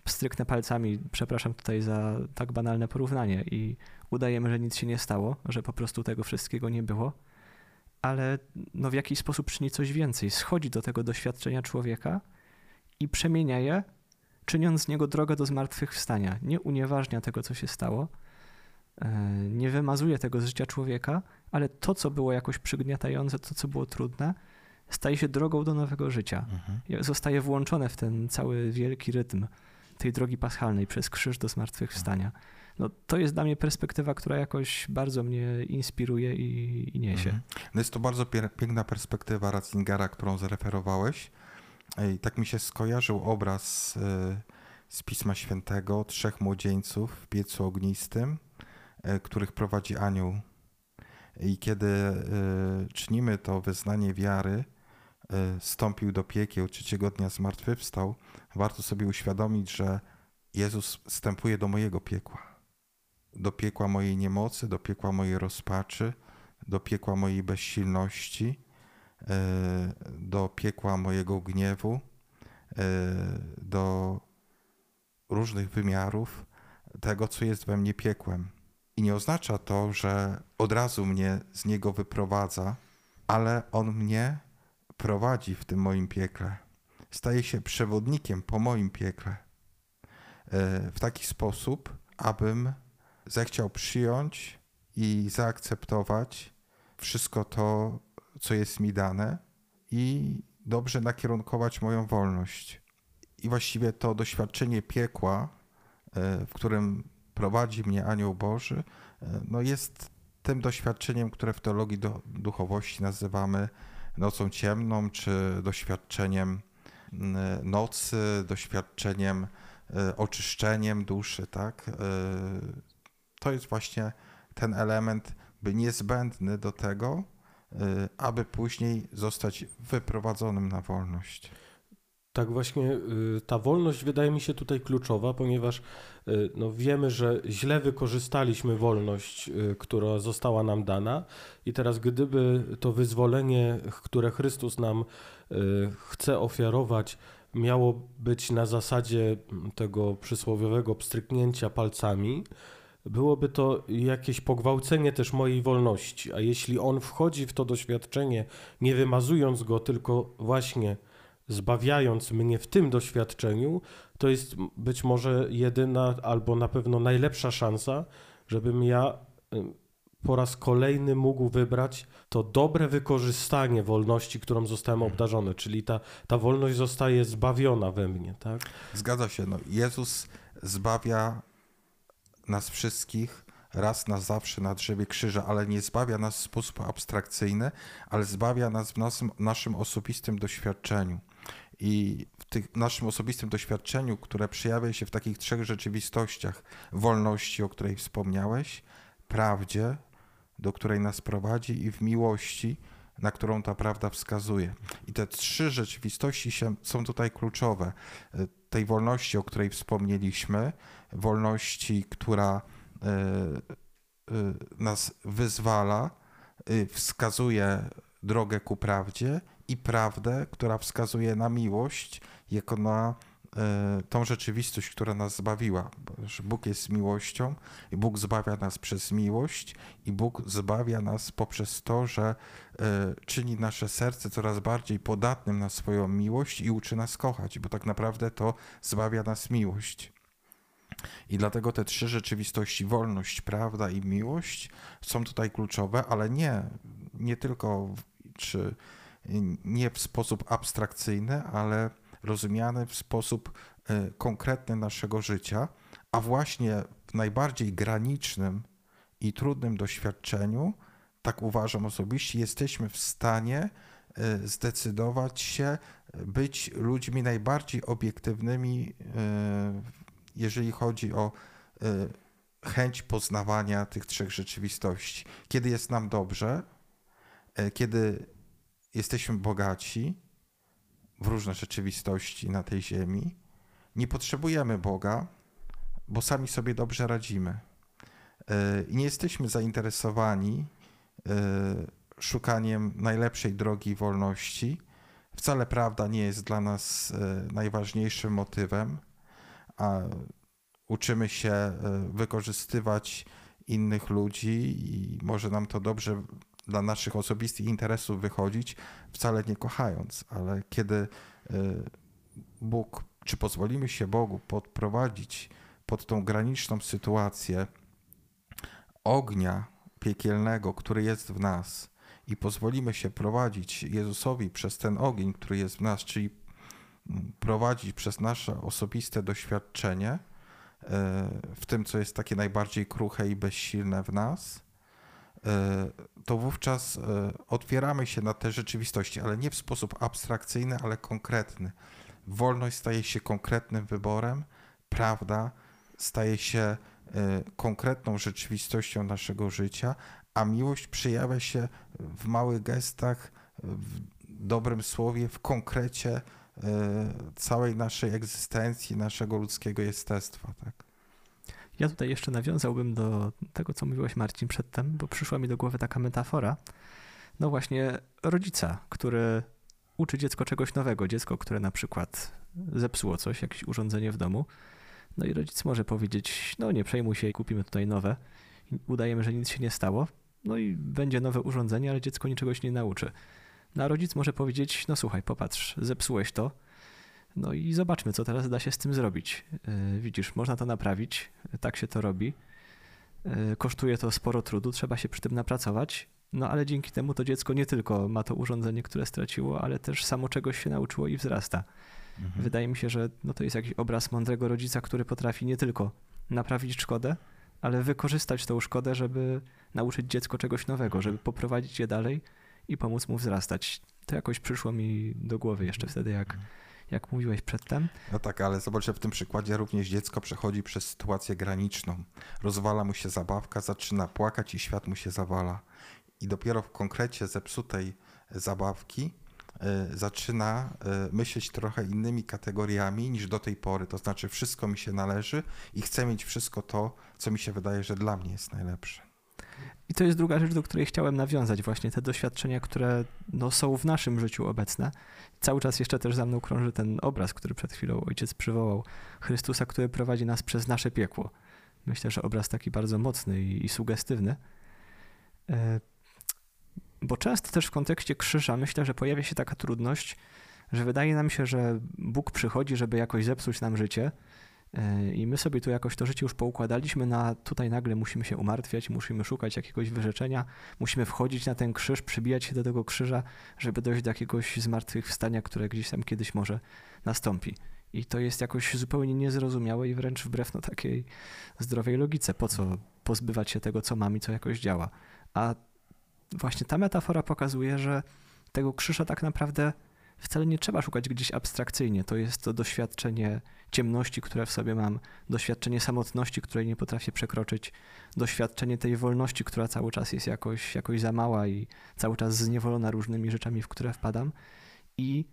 stryknę palcami, przepraszam tutaj za tak banalne porównanie i udajemy, że nic się nie stało, że po prostu tego wszystkiego nie było, ale no w jakiś sposób czyni coś więcej. Schodzi do tego doświadczenia człowieka i przemienia je, czyniąc z niego drogę do zmartwychwstania. Nie unieważnia tego, co się stało, nie wymazuje tego z życia człowieka, ale to, co było jakoś przygniatające, to, co było trudne, staje się drogą do nowego życia. Mhm. Zostaje włączone w ten cały wielki rytm tej drogi paschalnej przez krzyż do zmartwychwstania. No, to jest dla mnie perspektywa, która jakoś bardzo mnie inspiruje i, i niesie. Mhm. No jest to bardzo piękna perspektywa Ratzingera, którą zareferowałeś. I tak mi się skojarzył obraz e, z Pisma Świętego, trzech młodzieńców w piecu ognistym, e, których prowadzi anioł. I kiedy e, czynimy to wyznanie wiary, stąpił do piekieł, trzeciego dnia zmartwychwstał, warto sobie uświadomić, że Jezus wstępuje do mojego piekła. Do piekła mojej niemocy, do piekła mojej rozpaczy, do piekła mojej bezsilności, e, do piekła mojego gniewu, e, do różnych wymiarów tego, co jest we mnie piekłem. I nie oznacza to, że od razu mnie z niego wyprowadza, ale on mnie prowadzi w tym moim piekle. Staje się przewodnikiem po moim piekle e, w taki sposób, abym zechciał przyjąć i zaakceptować wszystko to, co jest mi dane i dobrze nakierunkować moją wolność. I właściwie to doświadczenie piekła, e, w którym prowadzi mnie Anioł Boży, e, no jest tym doświadczeniem, które w teologii do, duchowości nazywamy nocą ciemną, czy doświadczeniem nocy, doświadczeniem, e, oczyszczeniem duszy, tak? E, to jest właśnie ten element by niezbędny do tego, aby później zostać wyprowadzonym na wolność. Tak, właśnie y, ta wolność wydaje mi się tutaj kluczowa, ponieważ y, no, wiemy, że źle wykorzystaliśmy wolność, y, która została nam dana, i teraz, gdyby to wyzwolenie, które Chrystus nam chce ofiarować, miało być na zasadzie tego przysłowiowego pstryknięcia palcami, byłoby to jakieś pogwałcenie też mojej wolności. A jeśli on wchodzi w to doświadczenie, nie wymazując go, tylko właśnie zbawiając mnie w tym doświadczeniu, to jest być może jedyna albo na pewno najlepsza szansa, żebym ja po raz kolejny mógł wybrać to dobre wykorzystanie wolności, którą zostałem mhm. obdarzony, czyli ta, ta wolność zostaje zbawiona we mnie. Tak? Zgadza się. No, Jezus zbawia nas wszystkich raz na zawsze na drzewie krzyża, ale nie zbawia nas w sposób abstrakcyjny, ale zbawia nas w naszym, naszym osobistym doświadczeniu. I w tych naszym osobistym doświadczeniu, które przejawia się w takich trzech rzeczywistościach: wolności, o której wspomniałeś, prawdzie, do której nas prowadzi, i w miłości, na którą ta prawda wskazuje. I te trzy rzeczywistości się, są tutaj kluczowe. Tej wolności, o której wspomnieliśmy, wolności, która y, y, nas wyzwala, y, wskazuje drogę ku prawdzie, i prawdę, która wskazuje na miłość, jako na tą rzeczywistość, która nas zbawiła. Bóg jest miłością i Bóg zbawia nas przez miłość i Bóg zbawia nas poprzez to, że czyni nasze serce coraz bardziej podatnym na swoją miłość i uczy nas kochać, bo tak naprawdę to zbawia nas miłość. I dlatego te trzy rzeczywistości, wolność, prawda i miłość, są tutaj kluczowe, ale nie, nie tylko czy nie w sposób abstrakcyjny, ale rozumiane w sposób e, konkretny naszego życia, a właśnie w najbardziej granicznym i trudnym doświadczeniu, tak uważam osobiście, jesteśmy w stanie e, zdecydować się być ludźmi najbardziej obiektywnymi, e, jeżeli chodzi o chęć poznawania tych trzech rzeczywistości. Kiedy jest nam dobrze, kiedy jesteśmy bogaci w różne rzeczywistości na tej ziemi. Nie potrzebujemy Boga, bo sami sobie dobrze radzimy. E, I nie jesteśmy zainteresowani e, szukaniem najlepszej drogi wolności. Wcale prawda nie jest dla nas e, najważniejszym motywem, a uczymy się wykorzystywać innych ludzi i może nam to dobrze dla naszych osobistych interesów wychodzić, wcale nie kochając, ale kiedy y, Bóg, czy pozwolimy się Bogu podprowadzić pod tą graniczną sytuację ognia piekielnego, który jest w nas, i pozwolimy się prowadzić Jezusowi przez ten ogień, który jest w nas, czyli mm, prowadzić przez nasze osobiste doświadczenie y, w tym, co jest takie najbardziej kruche i bezsilne w nas, E, to wówczas e, otwieramy się na te rzeczywistości, ale nie w sposób abstrakcyjny, ale konkretny. Wolność staje się konkretnym wyborem, prawda staje się e, konkretną rzeczywistością naszego życia, a miłość przejawia się w małych gestach, w dobrym słowie, w konkrecie całej naszej egzystencji, naszego ludzkiego jestestwa. Tak? Ja tutaj jeszcze nawiązałbym do tego, co mówiłeś Marcin przedtem, bo przyszła mi do głowy taka metafora. No właśnie rodzica, który uczy dziecko czegoś nowego, dziecko, które na przykład zepsuło coś, jakieś urządzenie w domu. No i rodzic może powiedzieć, no nie przejmuj się, kupimy tutaj nowe. Udajemy, że nic się nie stało. No i będzie nowe urządzenie, ale dziecko niczego się nie nauczy. No a rodzic może powiedzieć, no słuchaj, popatrz, zepsułeś to, no i zobaczmy, co teraz da się z tym zrobić. E, widzisz, można to naprawić, tak się to robi. E, kosztuje to sporo trudu, trzeba się przy tym napracować, no ale dzięki temu to dziecko nie tylko ma to urządzenie, które straciło, ale też samo czegoś się nauczyło i wzrasta. Mhm. Wydaje mi się, że no to jest jakiś obraz mądrego rodzica, który potrafi nie tylko naprawić szkodę, ale wykorzystać tą szkodę, żeby nauczyć dziecko czegoś nowego, żeby poprowadzić je dalej i pomóc mu wzrastać. To jakoś przyszło mi do głowy jeszcze wtedy, jak mhm jak mówiłeś przedtem. No tak, ale zobacz, że w tym przykładzie również dziecko przechodzi przez sytuację graniczną. Rozwala mu się zabawka, zaczyna płakać i świat mu się zawala. I dopiero w konkrecie zepsutej zabawki y, zaczyna y, myśleć trochę innymi kategoriami niż do tej pory. To znaczy, wszystko mi się należy i chcę mieć wszystko to, co mi się wydaje, że dla mnie jest najlepsze. I to jest druga rzecz, do której chciałem nawiązać, właśnie te doświadczenia, które no, są w naszym życiu obecne. Cały czas jeszcze też za mną krąży ten obraz, który przed chwilą ojciec przywołał, Chrystusa, który prowadzi nas przez nasze piekło. Myślę, że obraz taki bardzo mocny i, i sugestywny. E, bo często też w kontekście krzyża myślę, że pojawia się taka trudność, że wydaje nam się, że Bóg przychodzi, żeby jakoś zepsuć nam życie, I my sobie tu jakoś to życie już poukładaliśmy, na tutaj nagle musimy się umartwiać, musimy szukać jakiegoś wyrzeczenia, musimy wchodzić na ten krzyż, przybijać się do tego krzyża, żeby dojść do jakiegoś zmartwychwstania, które gdzieś tam kiedyś może nastąpi. I to jest jakoś zupełnie niezrozumiałe i wręcz wbrew no, takiej zdrowej logice. Po co pozbywać się tego, co mam i co jakoś działa? A właśnie ta metafora pokazuje, że tego krzyża tak naprawdę wcale nie trzeba szukać gdzieś abstrakcyjnie. To jest to doświadczenie ciemności, które w sobie mam, doświadczenie samotności, której nie potrafię przekroczyć, doświadczenie tej wolności, która cały czas jest jakoś, jakoś za mała i cały czas zniewolona różnymi rzeczami, w które wpadam. I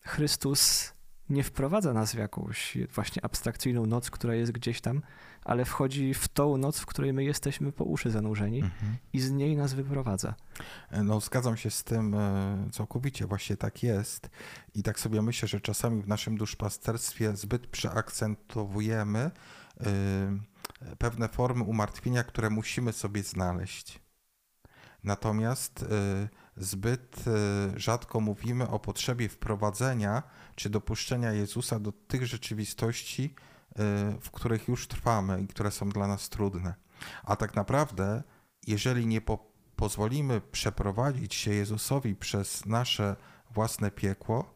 Chrystus nie wprowadza nas w jakąś właśnie abstrakcyjną noc, która jest gdzieś tam, ale wchodzi w tą noc, w której my jesteśmy po uszy zanurzeni mhm. i z niej nas wyprowadza. No, zgadzam się z tym e, całkowicie, właśnie tak jest. I tak sobie myślę, że czasami w naszym duszpasterstwie zbyt przeakcentowujemy e, pewne formy umartwienia, które musimy sobie znaleźć. Natomiast e, zbyt rzadko mówimy o potrzebie wprowadzenia czy dopuszczenia Jezusa do tych rzeczywistości, w których już trwamy i które są dla nas trudne. A tak naprawdę, jeżeli nie po, pozwolimy przeprowadzić się Jezusowi przez nasze własne piekło,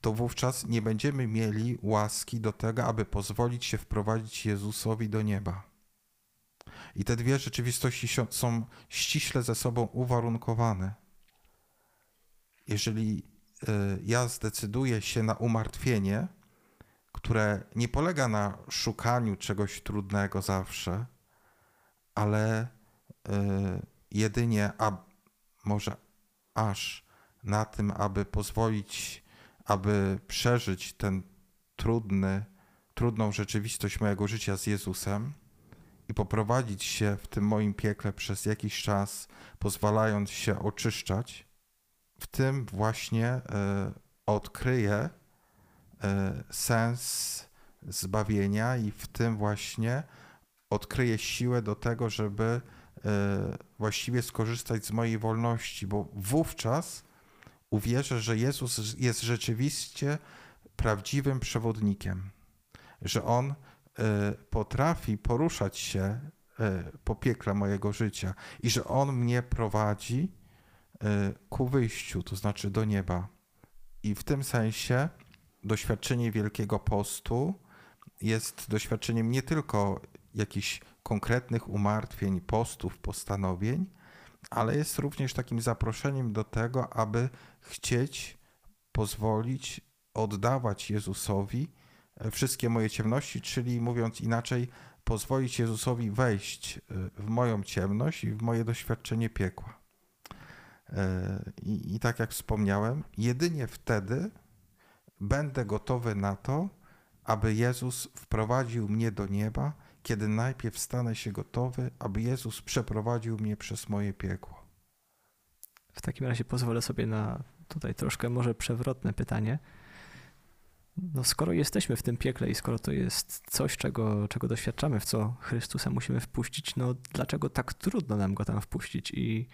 to wówczas nie będziemy mieli łaski do tego, aby pozwolić się wprowadzić Jezusowi do nieba. I te dwie rzeczywistości są ściśle ze sobą uwarunkowane. Jeżeli y, ja zdecyduję się na umartwienie, które nie polega na szukaniu czegoś trudnego zawsze, ale y, jedynie, a może aż na tym, aby pozwolić, aby przeżyć ten trudny, trudną rzeczywistość mojego życia z Jezusem i poprowadzić się w tym moim piekle przez jakiś czas, pozwalając się oczyszczać, w tym właśnie E, sens zbawienia i w tym właśnie odkryję siłę do tego, żeby e, właściwie skorzystać z mojej wolności, bo wówczas uwierzę, że Jezus jest rzeczywiście prawdziwym przewodnikiem, że On e, potrafi poruszać się po piekle mojego życia i że On mnie prowadzi ku wyjściu, to znaczy do nieba. I w tym sensie doświadczenie Wielkiego Postu jest doświadczeniem nie tylko jakichś konkretnych umartwień, postów, postanowień, ale jest również takim zaproszeniem do tego, aby chcieć pozwolić oddawać Jezusowi wszystkie moje ciemności, czyli mówiąc inaczej, pozwolić Jezusowi wejść e, w moją ciemność i w moje doświadczenie piekła. E, I, i tak jak wspomniałem, jedynie wtedy będę gotowy na to, aby Jezus wprowadził mnie do nieba, kiedy najpierw stanę się gotowy, aby Jezus przeprowadził mnie przez moje piekło. W takim razie pozwolę sobie na tutaj troszkę może przewrotne pytanie. No skoro jesteśmy w tym piekle i skoro to jest coś, czego, czego doświadczamy, w co Chrystusa musimy wpuścić, no dlaczego tak trudno nam go tam wpuścić i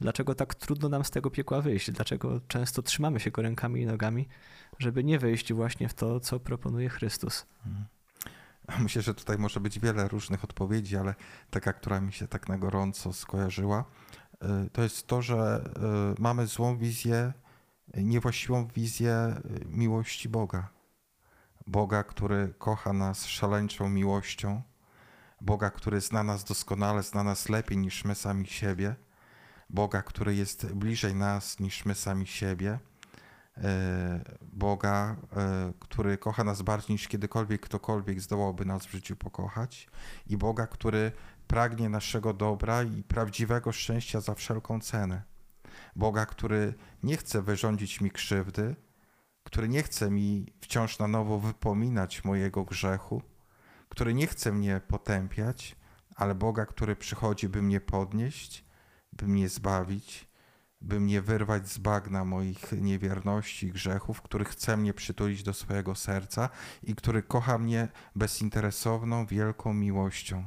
dlaczego tak trudno nam z tego piekła wyjść? Dlaczego często trzymamy się go rękami i nogami, żeby nie wejść właśnie w to, co proponuje Chrystus? Mhm. <laughs> Myślę, że tutaj może być wiele różnych odpowiedzi, ale taka, która mi się tak na gorąco skojarzyła, y, to jest to, że y, mamy złą wizję, niewłaściwą wizję y, miłości Boga. Boga, który kocha nas szaleńczą miłością, Boga, który zna nas doskonale, zna nas lepiej niż my sami siebie, Boga, który jest bliżej nas niż my sami siebie, e, Boga, e, który kocha nas bardziej niż kiedykolwiek ktokolwiek zdołałby nas w życiu pokochać, i Boga, który pragnie naszego dobra i prawdziwego szczęścia za wszelką cenę. Boga, który nie chce wyrządzić mi krzywdy, który nie chce mi wciąż na nowo wypominać mojego grzechu, który nie chce mnie potępiać, ale Boga, który przychodzi, by mnie podnieść, by mnie zbawić, by mnie wyrwać z bagna moich niewierności i grzechów, który chce mnie przytulić do swojego serca i który kocha mnie bezinteresowną, wielką miłością.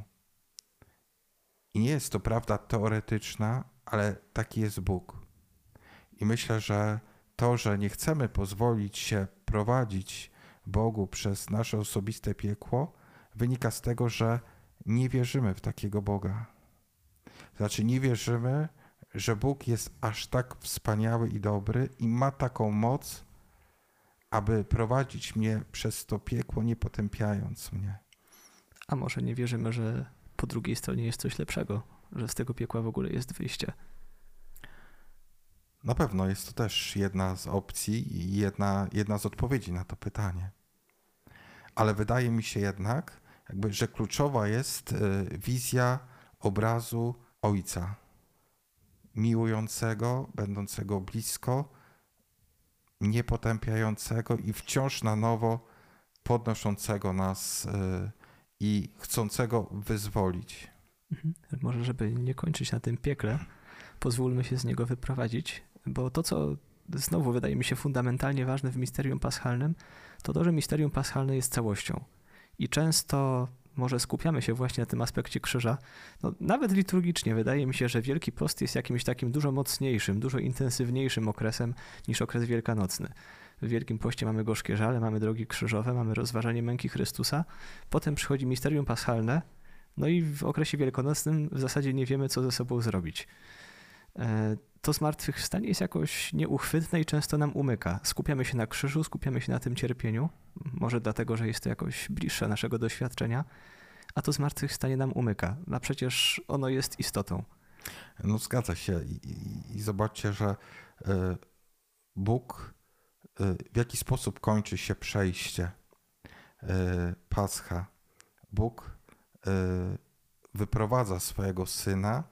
I nie jest to prawda teoretyczna, ale taki jest Bóg. I myślę, że to, że nie chcemy pozwolić się prowadzić Bogu przez nasze osobiste piekło, wynika z tego, że nie wierzymy w takiego Boga. Znaczy, nie wierzymy, że Bóg jest aż tak wspaniały i dobry i ma taką moc, aby prowadzić mnie przez to piekło, nie potępiając mnie. A może nie wierzymy, że po drugiej stronie jest coś lepszego, że z tego piekła w ogóle jest wyjście? Na pewno jest to też jedna z opcji i jedna, jedna z odpowiedzi na to pytanie. Ale wydaje mi się jednak, jakby, że kluczowa jest y, wizja obrazu Ojca, miłującego, będącego blisko, niepotępiającego i wciąż na nowo podnoszącego nas y, i chcącego wyzwolić. Mhm. Może, żeby nie kończyć na tym piekle, pozwólmy się z niego wyprowadzić, bo to, co znowu wydaje mi się fundamentalnie ważne w misterium paschalnym, to to, że misterium paschalne jest całością. I często może skupiamy się właśnie na tym aspekcie krzyża. No, nawet liturgicznie wydaje mi się, że Wielki Post jest jakimś takim dużo mocniejszym, dużo intensywniejszym okresem niż okres wielkanocny. W Wielkim Poście mamy gorzkie żale, mamy drogi krzyżowe, mamy rozważanie męki Chrystusa. Potem przychodzi misterium paschalne, no i w okresie wielkanocnym w zasadzie nie wiemy, co ze sobą zrobić. To zmartwychwstanie jest jakoś nieuchwytne i często nam umyka. Skupiamy się na krzyżu, skupiamy się na tym cierpieniu, może dlatego, że jest to jakoś bliższe naszego doświadczenia, a to zmartwychwstanie nam umyka, a przecież ono jest istotą. No zgadza się i, i, i zobaczcie, że y, Bóg y, w jaki sposób kończy się przejście y, Pascha. Bóg wyprowadza swojego Syna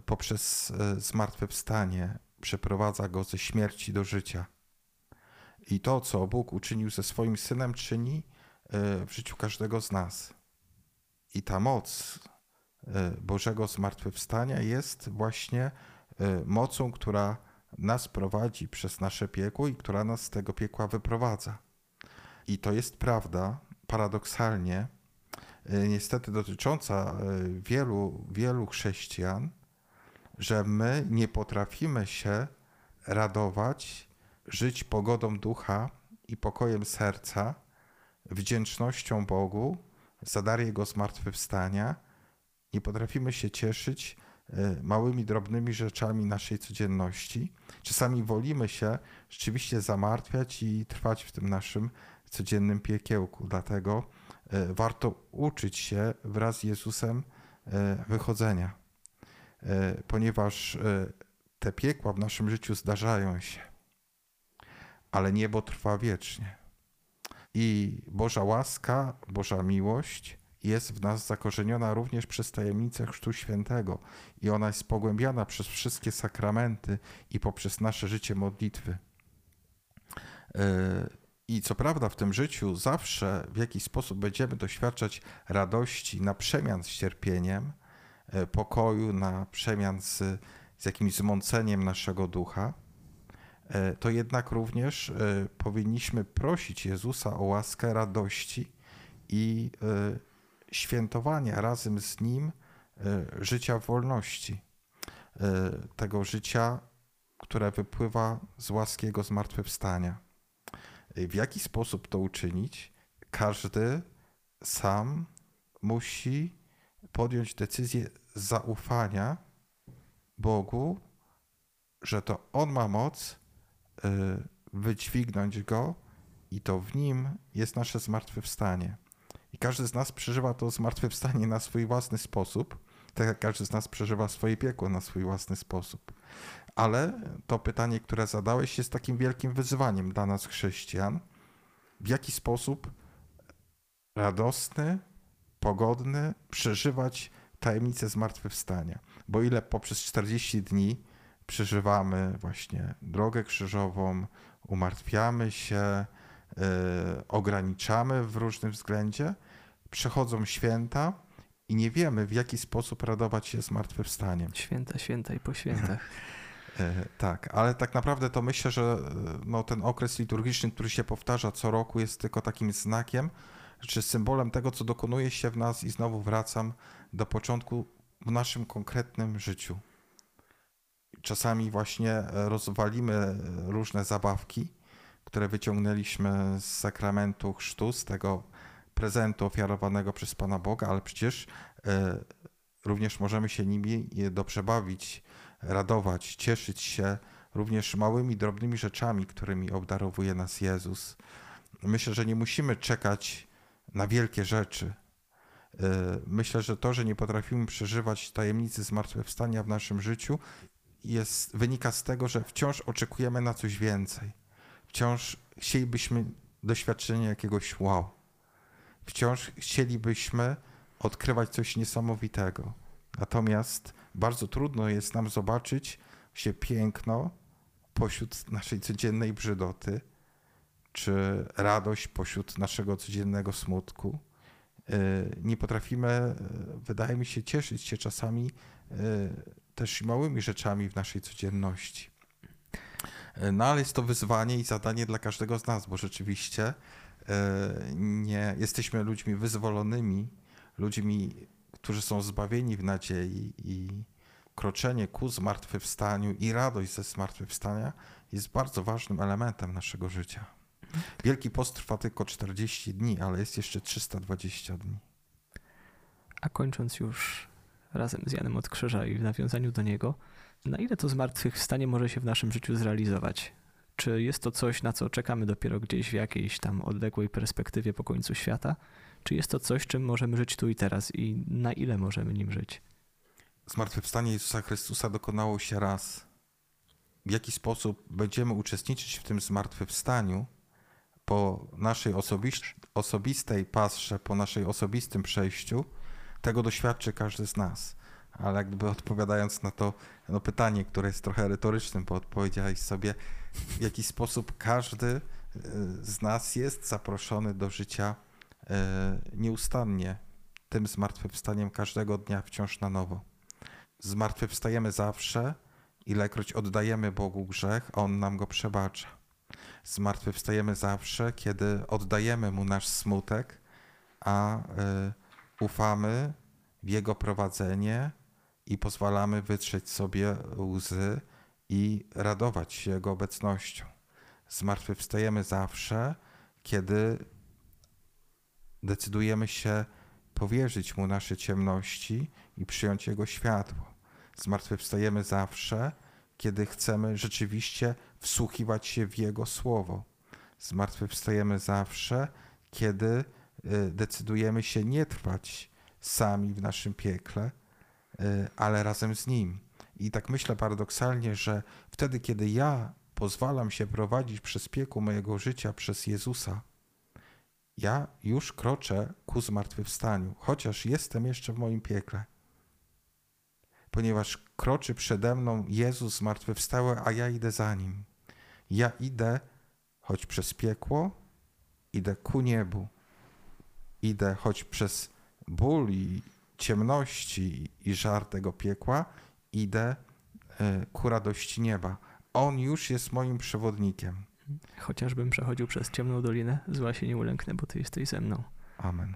poprzez e, zmartwychwstanie przeprowadza go ze śmierci do życia. I to, co Bóg uczynił ze swoim synem, czyni e, w życiu każdego z nas. I ta moc e, Bożego zmartwychwstania jest właśnie mocą, która nas prowadzi przez nasze piekło i która nas z tego piekła wyprowadza. I to jest prawda, paradoksalnie, niestety dotycząca wielu, wielu chrześcijan, że my nie potrafimy się radować, żyć pogodą ducha i pokojem serca, wdzięcznością Bogu za dar Jego zmartwychwstania. Nie potrafimy się cieszyć e, małymi, drobnymi rzeczami naszej codzienności. Czasami wolimy się rzeczywiście zamartwiać i trwać w tym naszym codziennym piekiełku. Dlatego e, warto uczyć się wraz z Jezusem e, wychodzenia. E, ponieważ e, te piekła w naszym życiu zdarzają się, ale niebo trwa wiecznie. I Boża łaska, Boża miłość jest w nas zakorzeniona również przez tajemnicę Chrztu Świętego i ona jest pogłębiana przez wszystkie sakramenty i poprzez nasze życie modlitwy. E, I co prawda w tym życiu zawsze w jakiś sposób będziemy doświadczać radości na przemian z cierpieniem, pokoju, na przemian z, z jakimś zmąceniem naszego ducha, e, to jednak również e, powinniśmy prosić Jezusa o łaskę radości i świętowania razem z Nim życia wolności, tego życia, które wypływa z łaski Jego zmartwychwstania. W jaki sposób to uczynić? Każdy sam musi podjąć decyzję zaufania Bogu, że to On ma moc y, wydźwignąć go i to w nim jest nasze zmartwychwstanie. I każdy z nas przeżywa to zmartwychwstanie na swój własny sposób, tak jak każdy z nas przeżywa swoje piekło na swój własny sposób. Ale to pytanie, które zadałeś, jest takim wielkim wyzwaniem dla nas, chrześcijan. W jaki sposób radosny, pogodny przeżywać tajemnicę zmartwychwstania. Bo ile poprzez 40 dni przeżywamy właśnie drogę krzyżową, umartwiamy się, yy, ograniczamy w różnym względzie, przechodzą święta i nie wiemy, w jaki sposób radować się zmartwychwstaniem. Święta, święta i po świętach. <laughs> E, tak, ale tak naprawdę to myślę, że e, no, ten okres liturgiczny, który się powtarza co roku, jest tylko takim znakiem, czy symbolem tego, co dokonuje się w nas, i znowu wracam do początku w naszym konkretnym życiu. Czasami właśnie e, rozwalimy e, różne zabawki, które wyciągnęliśmy z sakramentu chrztu, z tego prezentu ofiarowanego przez Pana Boga, ale przecież e, również możemy się nimi dobrze bawić, radować, cieszyć się również małymi, drobnymi rzeczami, którymi obdarowuje nas Jezus. Myślę, że nie musimy czekać na wielkie rzeczy. E, myślę, że to, że nie potrafimy przeżywać tajemnicy zmartwychwstania w naszym życiu, jest, wynika z tego, że wciąż oczekujemy na coś więcej. Wciąż chcielibyśmy doświadczenia jakiegoś wow. Wciąż chcielibyśmy odkrywać coś niesamowitego. Natomiast bardzo trudno jest nam zobaczyć się piękno pośród naszej codziennej brzydoty, czy radość pośród naszego codziennego smutku. E, nie potrafimy, e, wydaje mi się, cieszyć się czasami e, też małymi rzeczami w naszej codzienności. No ale jest to wyzwanie i zadanie dla każdego z nas, bo rzeczywiście nie jesteśmy ludźmi wyzwolonymi, ludźmi, którzy są zbawieni w nadziei i kroczenie ku zmartwychwstaniu i radość ze zmartwychwstania jest bardzo ważnym elementem naszego życia. Wielki post trwa tylko 40 dni, ale jest jeszcze 320 dni. A kończąc już razem z Janem od Krzyża i w nawiązaniu do niego, na ile to zmartwychwstanie może się w naszym życiu zrealizować? Czy jest to coś, na co czekamy dopiero gdzieś w jakiejś tam odległej perspektywie po końcu świata? Czy jest to coś, czym możemy żyć tu i teraz i na ile możemy nim żyć? Zmartwychwstanie Jezusa Chrystusa dokonało się raz. W jaki sposób będziemy uczestniczyć w tym zmartwychwstaniu po naszej osobistej pasrze, po naszej osobistym przejściu, tego doświadczy każdy z nas. Ale jakby odpowiadając na to no pytanie, które jest trochę retorycznym, bo odpowiedziałeś sobie, w jaki sposób każdy e, z nas jest zaproszony do życia e, nieustannie, tym zmartwychwstaniem każdego dnia wciąż na nowo. Zmartwychwstajemy zawsze, ilekroć oddajemy Bogu grzech, On nam go przebacza. Zmartwychwstajemy zawsze, kiedy oddajemy Mu nasz smutek, a y, ufamy w Jego prowadzenie i pozwalamy wytrzeć sobie łzy i radować się Jego obecnością. Zmartwychwstajemy zawsze, kiedy decydujemy się powierzyć Mu nasze ciemności i przyjąć Jego światło. Zmartwychwstajemy zawsze, kiedy chcemy rzeczywiście wsłuchiwać się w Jego słowo. Zmartwychwstajemy zawsze, kiedy y, decydujemy się nie trwać sami w naszym piekle, y, ale razem z Nim. I tak myślę paradoksalnie, że wtedy, kiedy ja pozwalam się prowadzić przez piekło mojego życia przez Jezusa, ja już kroczę ku zmartwychwstaniu, chociaż jestem jeszcze w moim piekle ponieważ kroczy przede mną Jezus zmartwychwstały, a ja idę za Nim. Ja idę, choć przez piekło, idę ku niebu. Idę, choć przez ból i ciemności i żar tego piekła, idę e, ku radości nieba. On już jest moim przewodnikiem. Chociażbym przechodził przez ciemną dolinę, zła się nie ulęknę, bo Ty jesteś ze mną. Amen.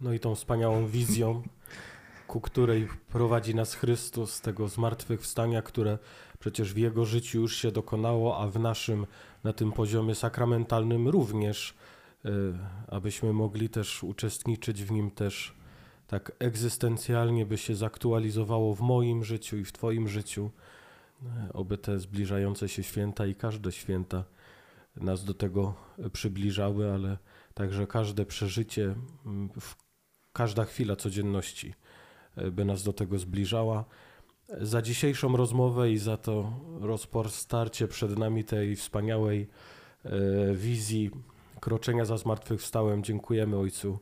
No i tą wspaniałą wizją <laughs> ku której prowadzi nas Chrystus, tego zmartwychwstania, które przecież w Jego życiu już się dokonało, a w naszym, na tym poziomie sakramentalnym również, e, abyśmy mogli też uczestniczyć w nim też tak egzystencjalnie, by się zaktualizowało w moim życiu i w Twoim życiu, oby te zbliżające się święta i każde święta nas do tego przybliżały, ale także każde przeżycie, każda chwila codzienności by nas do tego zbliżała. Za dzisiejszą rozmowę i za to rozpostarcie przed nami tej wspaniałej e, wizji kroczenia za zmartwychwstałem dziękujemy Ojcu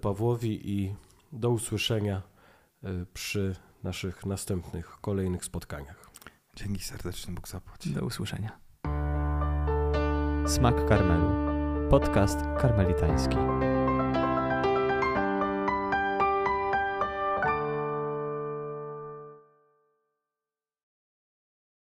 Pawłowi i do usłyszenia e, przy naszych następnych, kolejnych spotkaniach. Dzięki serdeczne, Bóg zapłać. Do usłyszenia. Smak Karmelu. Podcast karmelitański.